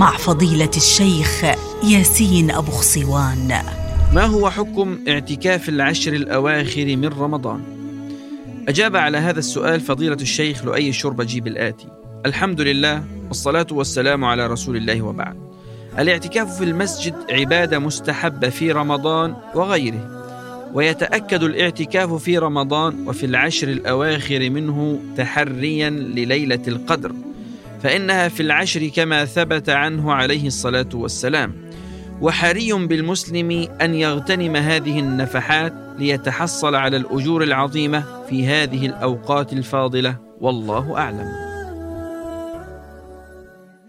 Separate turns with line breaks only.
مع فضيلة الشيخ ياسين أبو خصوان
ما هو حكم اعتكاف العشر الأواخر من رمضان؟ أجاب على هذا السؤال فضيلة الشيخ لؤي الشربجي بالاتي الحمد لله والصلاة والسلام على رسول الله وبعد. الاعتكاف في المسجد عبادة مستحبة في رمضان وغيره ويتأكد الاعتكاف في رمضان وفي العشر الأواخر منه تحريا لليلة القدر. فإنها في العشر كما ثبت عنه عليه الصلاة والسلام. وحري بالمسلم أن يغتنم هذه النفحات ليتحصل على الأجور العظيمة في هذه الأوقات الفاضلة. والله أعلم.